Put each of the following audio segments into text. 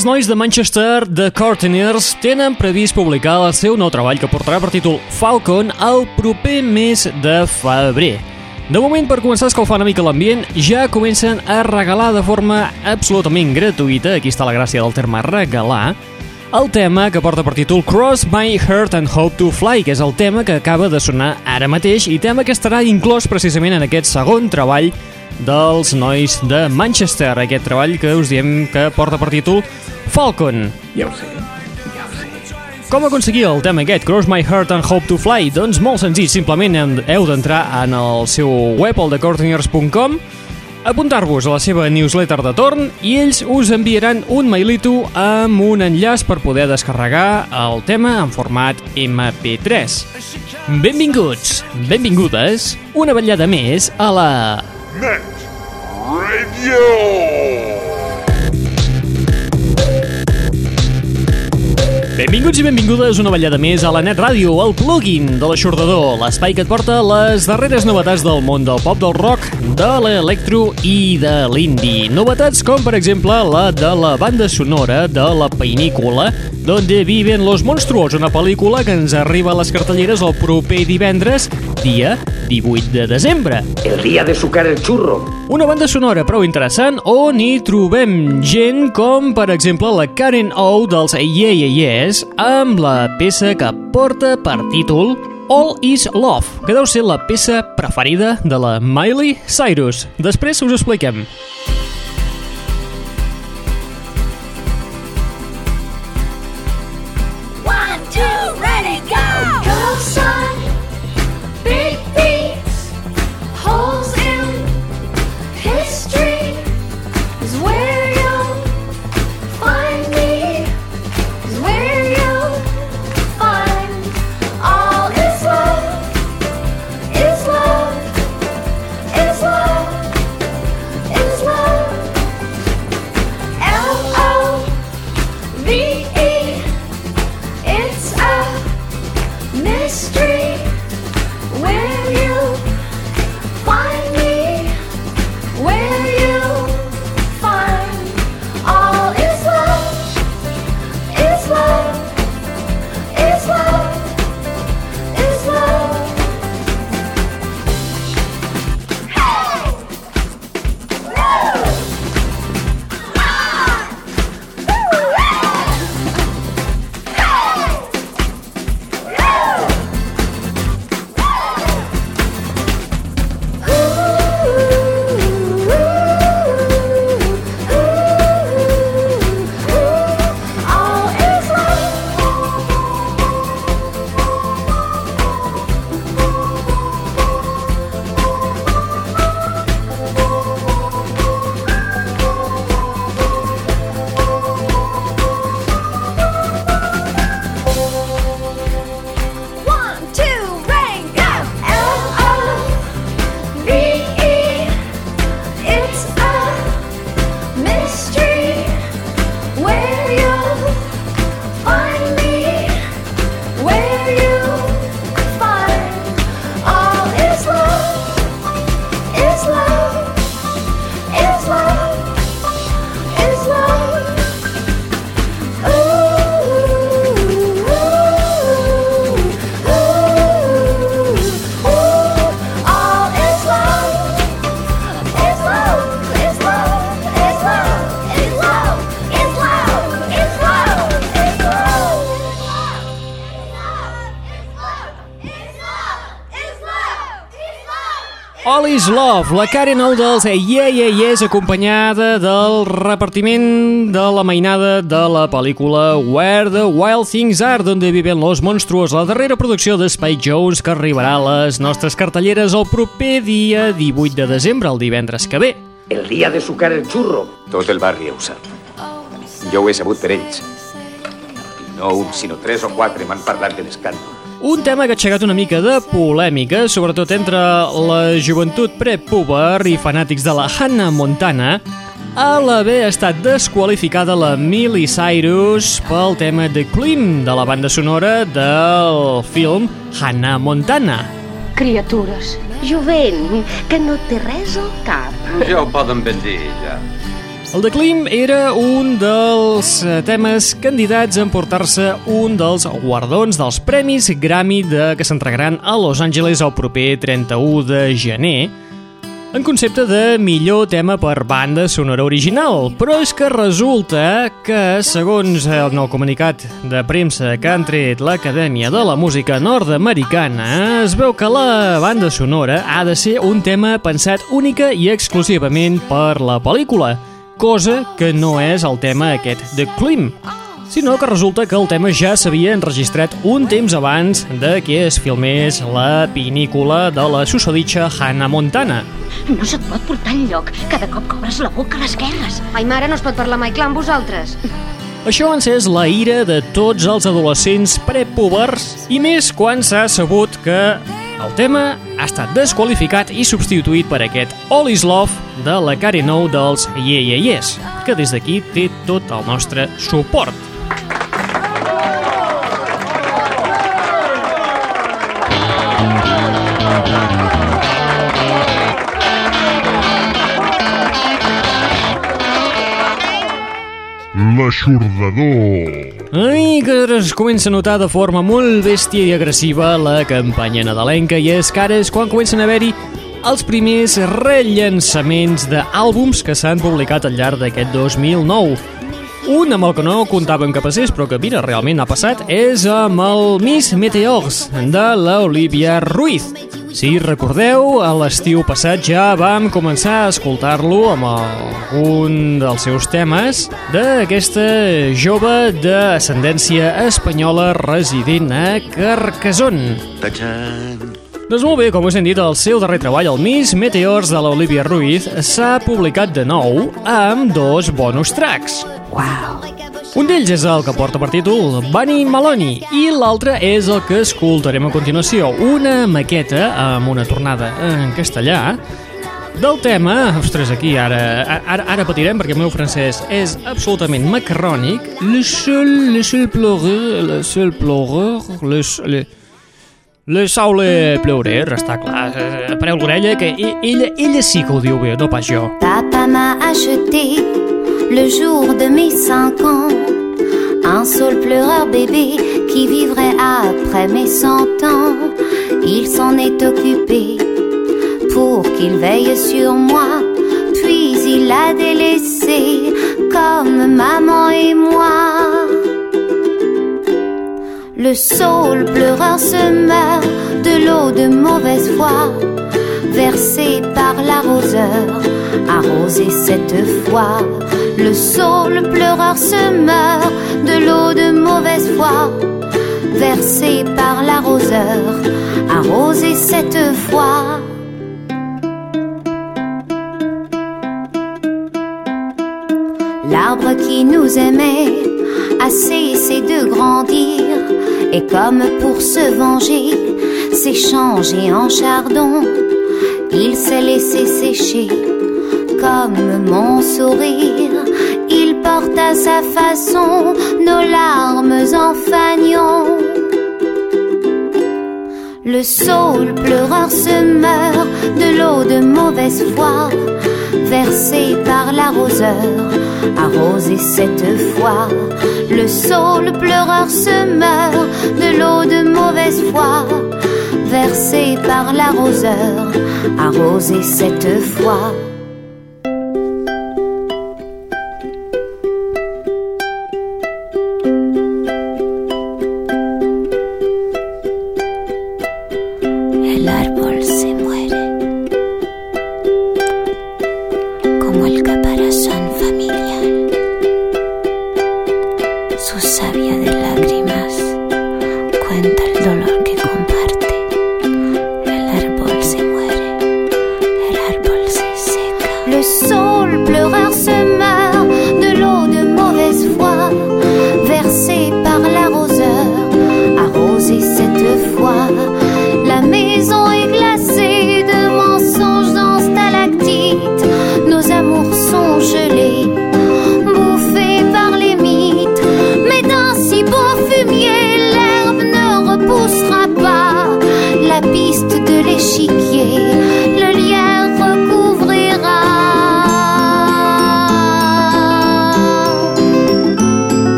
Els nois de Manchester, The Courteniers, tenen previst publicar el seu nou treball que portarà per títol Falcon el proper mes de febrer. De moment, per començar a escalfar una mica l'ambient, ja comencen a regalar de forma absolutament gratuïta, aquí està la gràcia del terme regalar, el tema que porta per títol Cross My Heart and Hope to Fly, que és el tema que acaba de sonar ara mateix i tema que estarà inclòs precisament en aquest segon treball dels nois de Manchester, aquest treball que us diem que porta per títol Falcon. Ja ho sé, ja ho sé. Com aconseguir el tema aquest, Cross My Heart and Hope to Fly? Doncs molt senzill, simplement heu d'entrar en el seu web, el decorteniers.com, apuntar-vos a la seva newsletter de torn i ells us enviaran un mailito amb un enllaç per poder descarregar el tema en format MP3. Benvinguts, benvingudes, una vetllada més a la... Net Radio. Benvinguts i benvingudes una ballada més a la Net Ràdio, el plugin de l'aixordador, l'espai que et porta les darreres novetats del món del pop, del rock, de l'electro i de l'indie. Novetats com, per exemple, la de la banda sonora de la pel·lícula Donde viven los monstruos, una pel·lícula que ens arriba a les cartelleres el proper divendres, dia 18 de desembre. El día de sucar el churro. Una banda sonora prou interessant on hi trobem gent com, per exemple, la Karen O dels Yeah Yeah Yes amb la peça que porta per títol All is Love, que deu ser la peça preferida de la Miley Cyrus. Després us ho expliquem. Love, la Karen O dels Yeah Yeah Yes acompanyada del repartiment de la mainada de la pel·lícula Where the Wild Things Are, donde viven los monstruos, la darrera producció de Spike Jones que arribarà a les nostres cartelleres el proper dia 18 de desembre, el divendres que ve. El día de sucar el churro. Tot el barri ho sap. Jo ho he sabut per ells. I no un, sinó tres o quatre m'han parlat de l'escàndol. Un tema que ha aixecat una mica de polèmica, sobretot entre la joventut prepuber i fanàtics de la Hannah Montana, a l'haver estat desqualificada la Miley Cyrus pel tema The Clean de la banda sonora del film Hannah Montana. Criatures. Jovent, que no té res al cap. Ja ho poden ben dir, ja. El Clean era un dels eh, temes candidats a emportar-se un dels guardons dels Premis Grammy de, que s'entregaran a Los Angeles el proper 31 de gener en concepte de millor tema per banda sonora original, però és que resulta que, segons el nou comunicat de premsa que han tret l'Acadèmia de la Música Nord-Americana, es veu que la banda sonora ha de ser un tema pensat única i exclusivament per la pel·lícula, cosa que no és el tema aquest de Klim, sinó que resulta que el tema ja s'havia enregistrat un temps abans de que es filmés la pinícula de la susoditxa Hannah Montana. No se't pot portar enlloc. Cada cop que obres la boca a les guerres. Ai, mare, no es pot parlar mai clar amb vosaltres. Això ha encès la ira de tots els adolescents prepubers i més quan s'ha sabut que el tema ha estat desqualificat i substituït per aquest All is Love de la Cari Nou dels Yeah Yeah Yes, que des d'aquí té tot el nostre suport. L'Aixordador Ai, que es comença a notar de forma molt bèstia i agressiva la campanya nadalenca i és que ara és quan comencen a haver-hi els primers rellançaments d'àlbums que s'han publicat al llarg d'aquest 2009. Un amb el que no comptàvem que passés, però que mira, realment ha passat, és amb el Miss Meteors de l'Olivia Ruiz. Si recordeu, a l'estiu passat ja vam començar a escoltar-lo amb algun dels seus temes d'aquesta jove d'ascendència espanyola resident a Carcassonne. Doncs molt bé, com us hem dit, el seu darrer treball, el Miss Meteors de l'Olivia Ruiz, s'ha publicat de nou amb dos bonus tracks. Wow! Un d'ells és el que porta per títol Bunny Maloney i l'altre és el que escoltarem a continuació, una maqueta amb una tornada en castellà del tema, ostres, aquí ara, ara, ara patirem perquè el meu francès és absolutament macarrònic. Le seul, le seul pleureur, le seul pleureur, le, le, le saule pleurer, està clar. Eh, Pareu l'orella que ella, ella sí que ho diu bé, no pas jo. Papa m'a acheté le jour de mes cinq ans un saule pleureur bébé qui vivrait après mes cent ans. Il s'en est occupé pour qu'il veille sur moi, puis il l'a délaissé comme maman et moi. Le saule pleureur se meurt de l'eau de mauvaise foi versée par l'arroseur, arrosé cette fois. Le saule pleureur se meurt de l'eau de mauvaise foi versée par l'arroseur, arrosé cette fois. L'arbre qui nous aimait a cessé de grandir et comme pour se venger, s'est changé en chardon. Il s'est laissé sécher comme mon sourire. À sa façon nos larmes en fanion. Le saule pleureur se meurt de l'eau de mauvaise foi versée par l'arroseur, arrosé cette fois. Le saule pleureur se meurt de l'eau de mauvaise foi versée par l'arroseur, arrosé cette fois.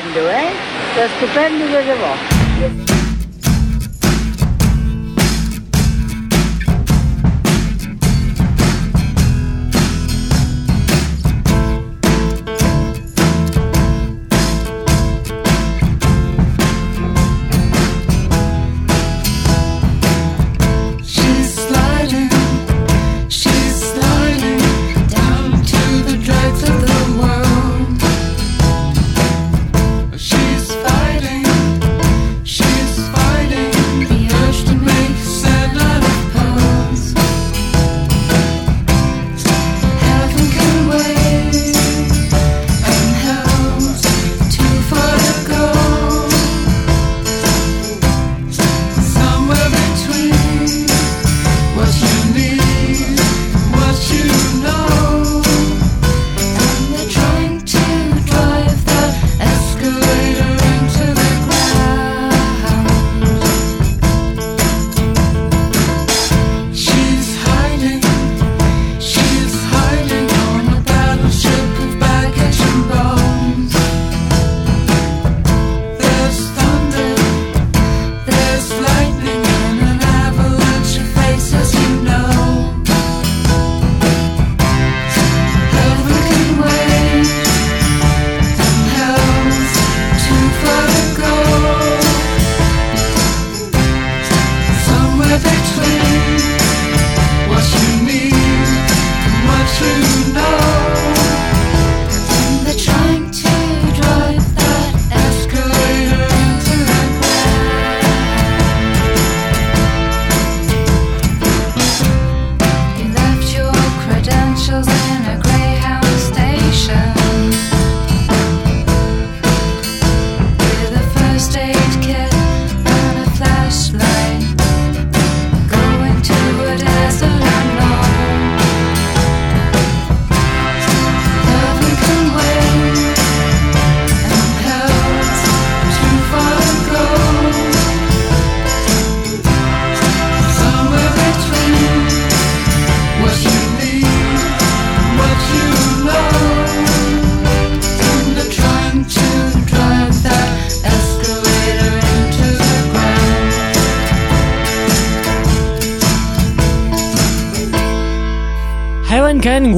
Estupendo, eh? Estupendo de debò.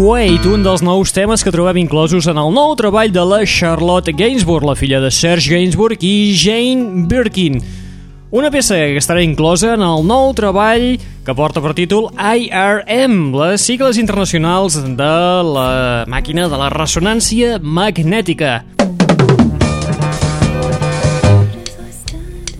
Wait, un dels nous temes que trobem inclosos en el nou treball de la Charlotte Gainsbourg, la filla de Serge Gainsbourg i Jane Birkin. Una peça que estarà inclosa en el nou treball que porta per títol IRM, les sigles internacionals de la màquina de la ressonància magnètica.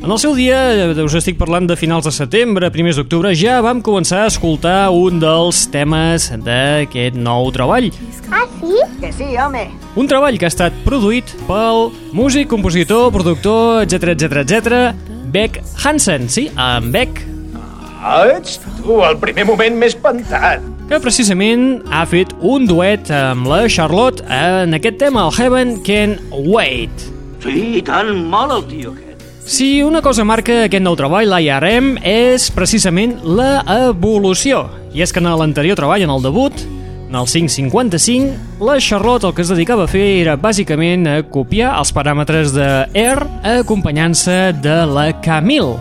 En el seu dia, eh, us estic parlant de finals de setembre, primers d'octubre, ja vam començar a escoltar un dels temes d'aquest nou treball. Ah, sí? Que sí, home. Un treball que ha estat produït pel músic, compositor, productor, etc etc etc. Beck Hansen, sí, en Beck, Ah, ets tu, el primer moment m'he espantat. que precisament ha fet un duet amb la Charlotte en aquest tema, el Heaven Can Wait. Sí, i tant, mola el tio aquest. Si una cosa marca aquest nou treball, l'IRM, és precisament la evolució. I és que en l'anterior treball, en el debut, en el 555, la Charlotte el que es dedicava a fer era bàsicament a copiar els paràmetres de Air acompanyant-se de la Camille.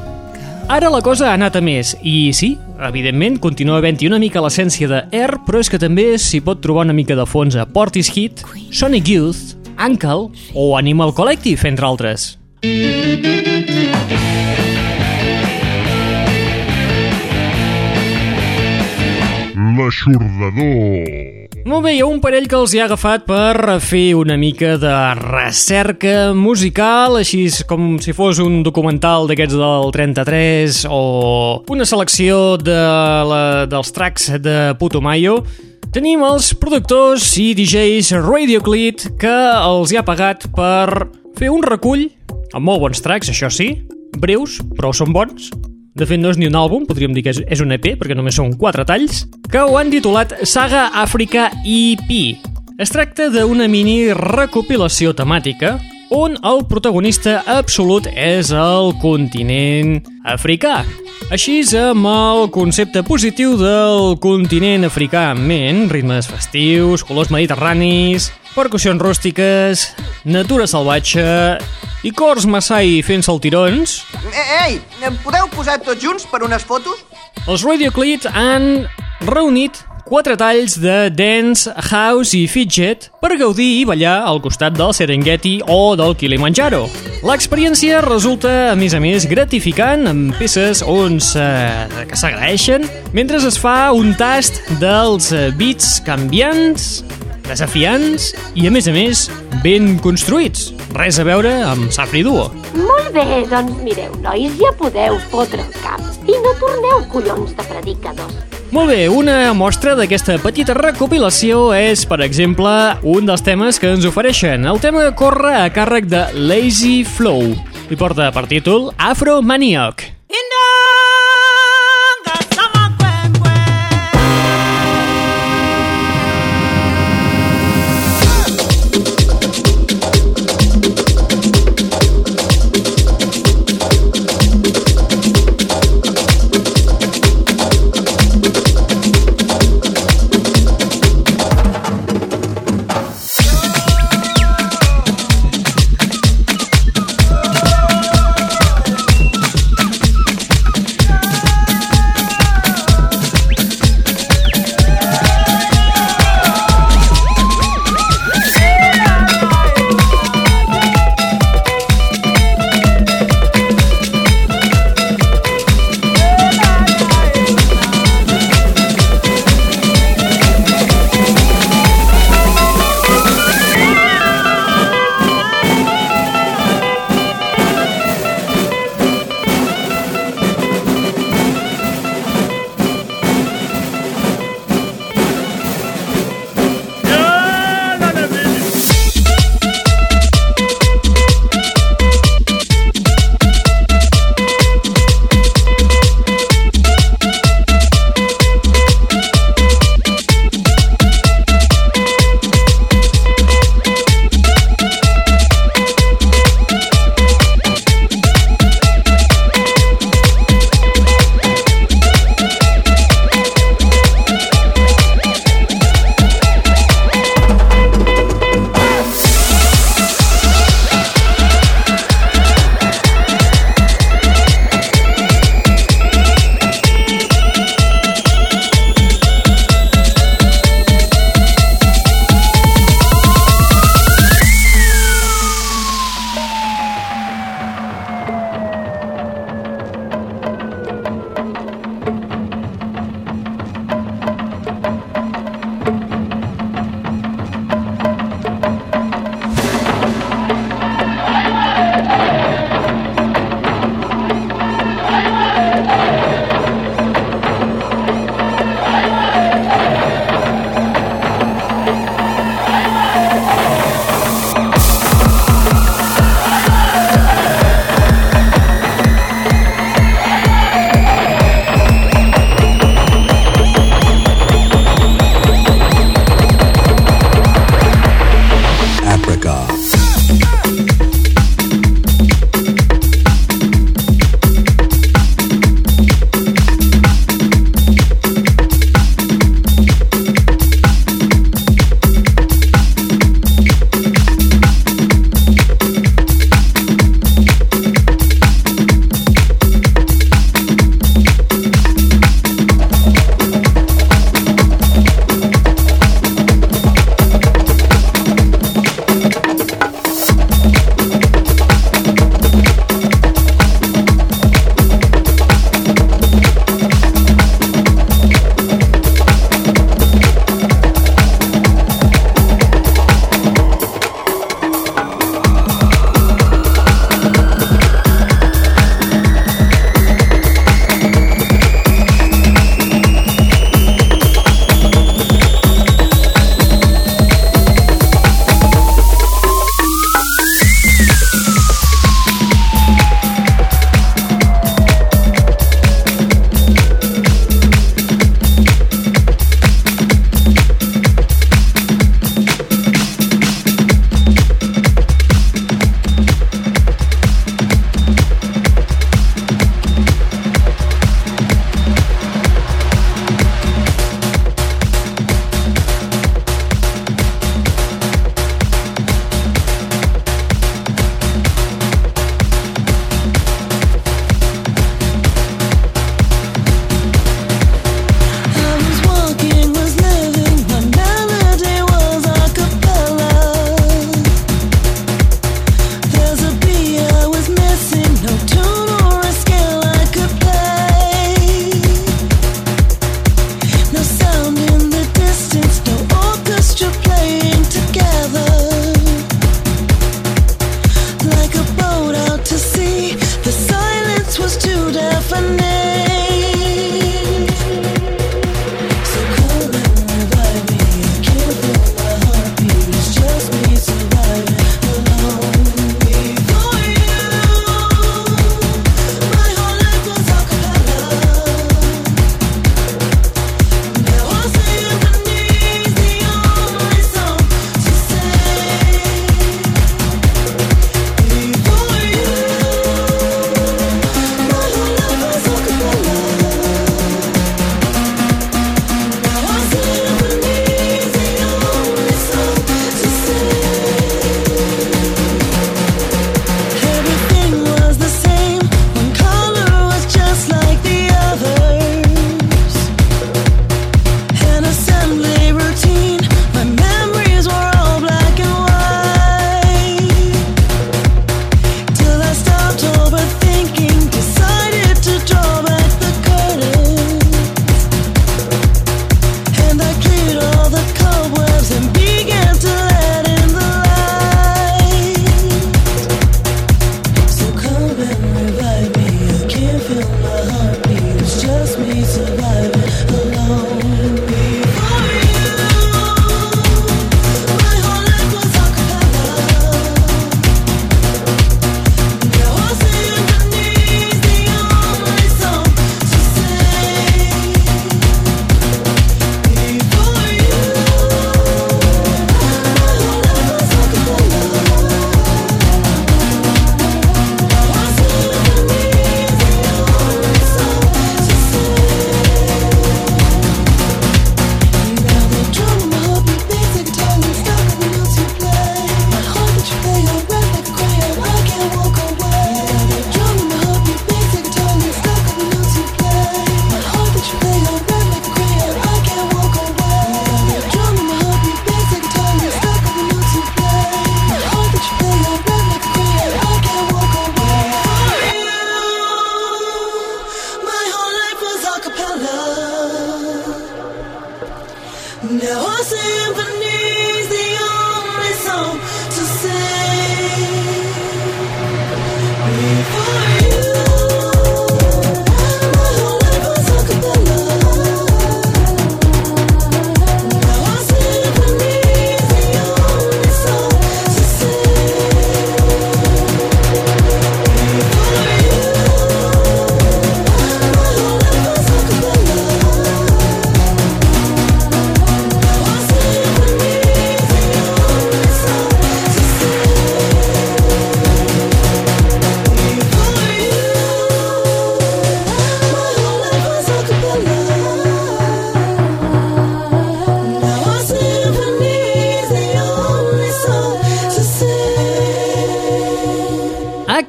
Ara la cosa ha anat a més, i sí, evidentment continua havent-hi una mica l'essència de Air, però és que també s'hi pot trobar una mica de fons a Portishead, Sonic Youth, Uncle o Animal Collective, entre altres. L'aixordador. Molt bé, hi ha un parell que els hi ha agafat per fer una mica de recerca musical, així com si fos un documental d'aquests del 33 o una selecció de la, dels tracks de Putumayo. Tenim els productors i DJs Radioclit que els hi ha pagat per fer un recull amb molt bons tracks, això sí, breus, però són bons, de fet, no és ni un àlbum, podríem dir que és, un EP, perquè només són quatre talls, que ho han titulat Saga Àfrica EP. Es tracta d'una mini recopilació temàtica on el protagonista absolut és el continent africà. Així, amb el concepte positiu del continent africà en ment, ritmes festius, colors mediterranis, percussions rústiques, natura salvatge i cors Masai fent saltirons, Ei, ei, podeu posar tots junts per unes fotos? els Radioclit han reunit quatre talls de dance, house i fidget per gaudir i ballar al costat del Serengeti o del Kilimanjaro. L'experiència resulta, a més a més, gratificant amb peces on que s'agraeixen mentre es fa un tast dels eh, beats canviants, desafiants i, a més a més, ben construïts. Res a veure amb Safri Duo. Molt bé, doncs mireu, nois, ja podeu fotre el cap. I no torneu collons de predicadors. Molt bé, una mostra d'aquesta petita recopilació és, per exemple, un dels temes que ens ofereixen. El tema corre a càrrec de Lazy Flow i porta per títol Afro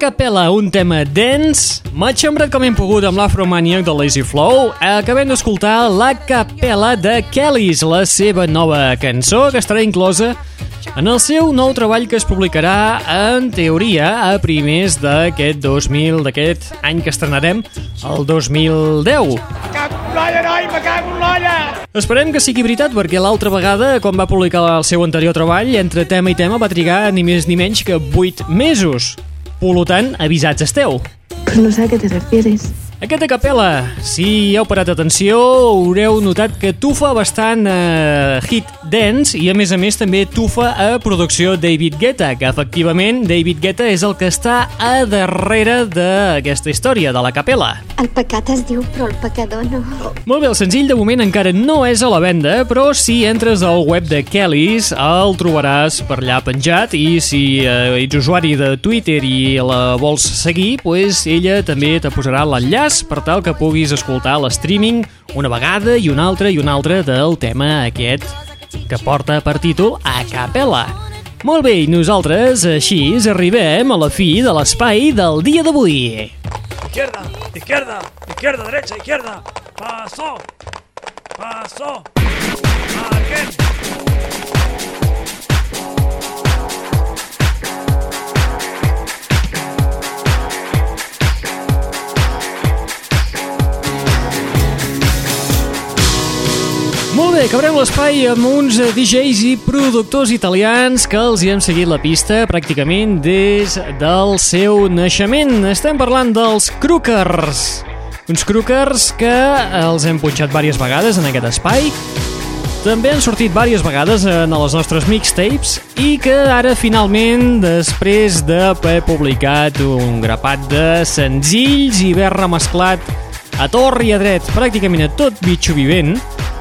capella, un tema dens. M'ha xambrat com hem pogut amb l'Afromaniac de Lazy Flow. Acabem d'escoltar la capella de Kellys, la seva nova cançó, que estarà inclosa en el seu nou treball que es publicarà, en teoria, a primers d'aquest 2000, d'aquest any que estrenarem, el 2010. L'olla, noi, me cago en l'olla! Esperem que sigui veritat, perquè l'altra vegada, quan va publicar el seu anterior treball, entre tema i tema va trigar ni més ni menys que 8 mesos. Per tant, avisats esteu. Pues no sé a qué te refieres. Aquest a capella, si heu parat atenció, haureu notat que tufa bastant eh, hit dance i a més a més també tufa a producció David Guetta, que efectivament David Guetta és el que està a darrere d'aquesta història, de la capella. El pecat es diu, però el pecador no. Molt bé, el senzill de moment encara no és a la venda, però si entres al web de Kellys el trobaràs per allà penjat i si eh, ets usuari de Twitter i la vols seguir, pues ella també te posarà l'enllaç per tal que puguis escoltar l'streaming una vegada i una altra i una altra del tema aquest que porta per títol A Capella. Molt bé, i nosaltres així arribem a la fi de l'espai del dia d'avui. Izquierda, izquierda, izquierda, derecha, izquierda. Paso, paso. Marquen. Bé, acabarem l'espai amb uns eh, DJs i productors italians que els hi hem seguit la pista pràcticament des del seu naixement. Estem parlant dels Crookers. Uns Crookers que els hem punxat diverses vegades en aquest espai. També han sortit diverses vegades en les nostres mixtapes i que ara finalment, després d'haver publicat un grapat de senzills i haver remesclat a tor i a dret pràcticament a tot bitxo vivent,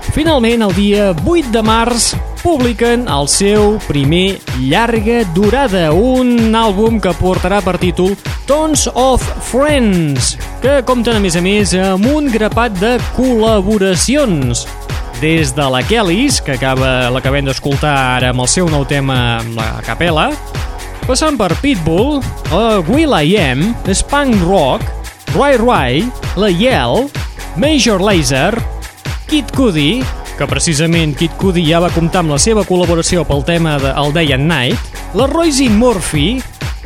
Finalment, el dia 8 de març, publiquen el seu primer llarga durada, un àlbum que portarà per títol Tons of Friends, que compten a més a més amb un grapat de col·laboracions. Des de la Kellys, que acaba l'acabem d'escoltar ara amb el seu nou tema amb la capella, passant per Pitbull, uh, Will I Am, Spunk Rock, Rai Rai, La Yell, Major Lazer, Kid Cudi, que precisament Kid Cudi ja va comptar amb la seva col·laboració pel tema de El Day and Night, la Royce Murphy,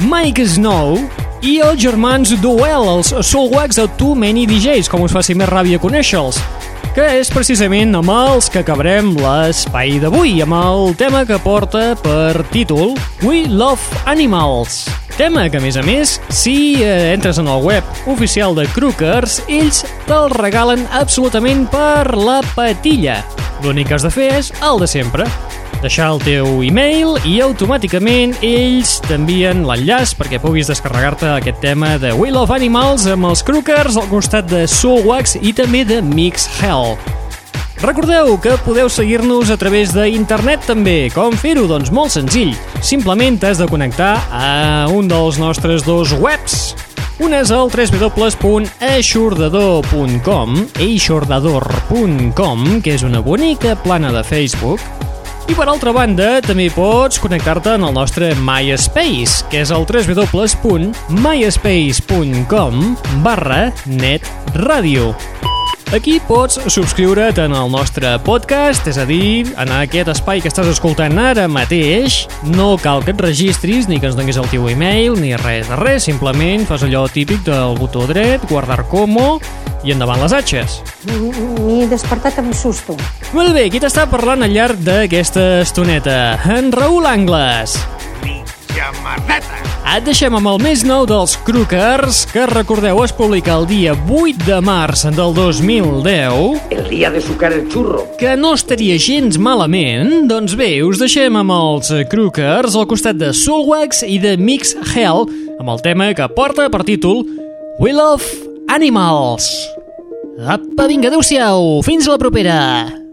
Mike Snow i els germans Duel, els Soulwax de Too Many DJs, com us faci més ràbia conèixer-los, que és precisament amb els que acabarem l'espai d'avui, amb el tema que porta per títol We Love Animals. Tema que, a més a més, si eh, entres en el web oficial de Crookers, ells te'l regalen absolutament per la patilla. L'únic que has de fer és el de sempre. Deixar el teu e-mail i automàticament ells t'envien l'enllaç perquè puguis descarregar-te aquest tema de Will of Animals amb els Crookers al costat de Soulwax i també de Mix Hell. Recordeu que podeu seguir-nos a través d'internet també. Com fer-ho? Doncs molt senzill. Simplement t'has de connectar a un dels nostres dos webs. Un és el www.eixordador.com eixordador.com, que és una bonica plana de Facebook, i per altra banda, també pots connectar-te en el nostre MySpace, que és el www.myspace.com barra netradio. Aquí pots subscriure't en el nostre podcast, és a dir, en aquest espai que estàs escoltant ara mateix. No cal que et registris, ni que ens donis el teu e-mail, ni res de res, simplement fas allò típic del botó dret, guardar como i endavant les atxes. M'he despertat amb susto. Molt bé, qui t'està parlant al llarg d'aquesta estoneta? En Raül Angles. Xamarreta. Et deixem amb el més nou dels Crookers, que recordeu es publica el dia 8 de març del 2010. El día de sucar el churro. Que no estaria gens malament. Doncs bé, us deixem amb els Crookers al costat de Soulwax i de Mix Hell, amb el tema que porta per títol We Love Animals. Apa, vinga, adeu-siau, fins la propera.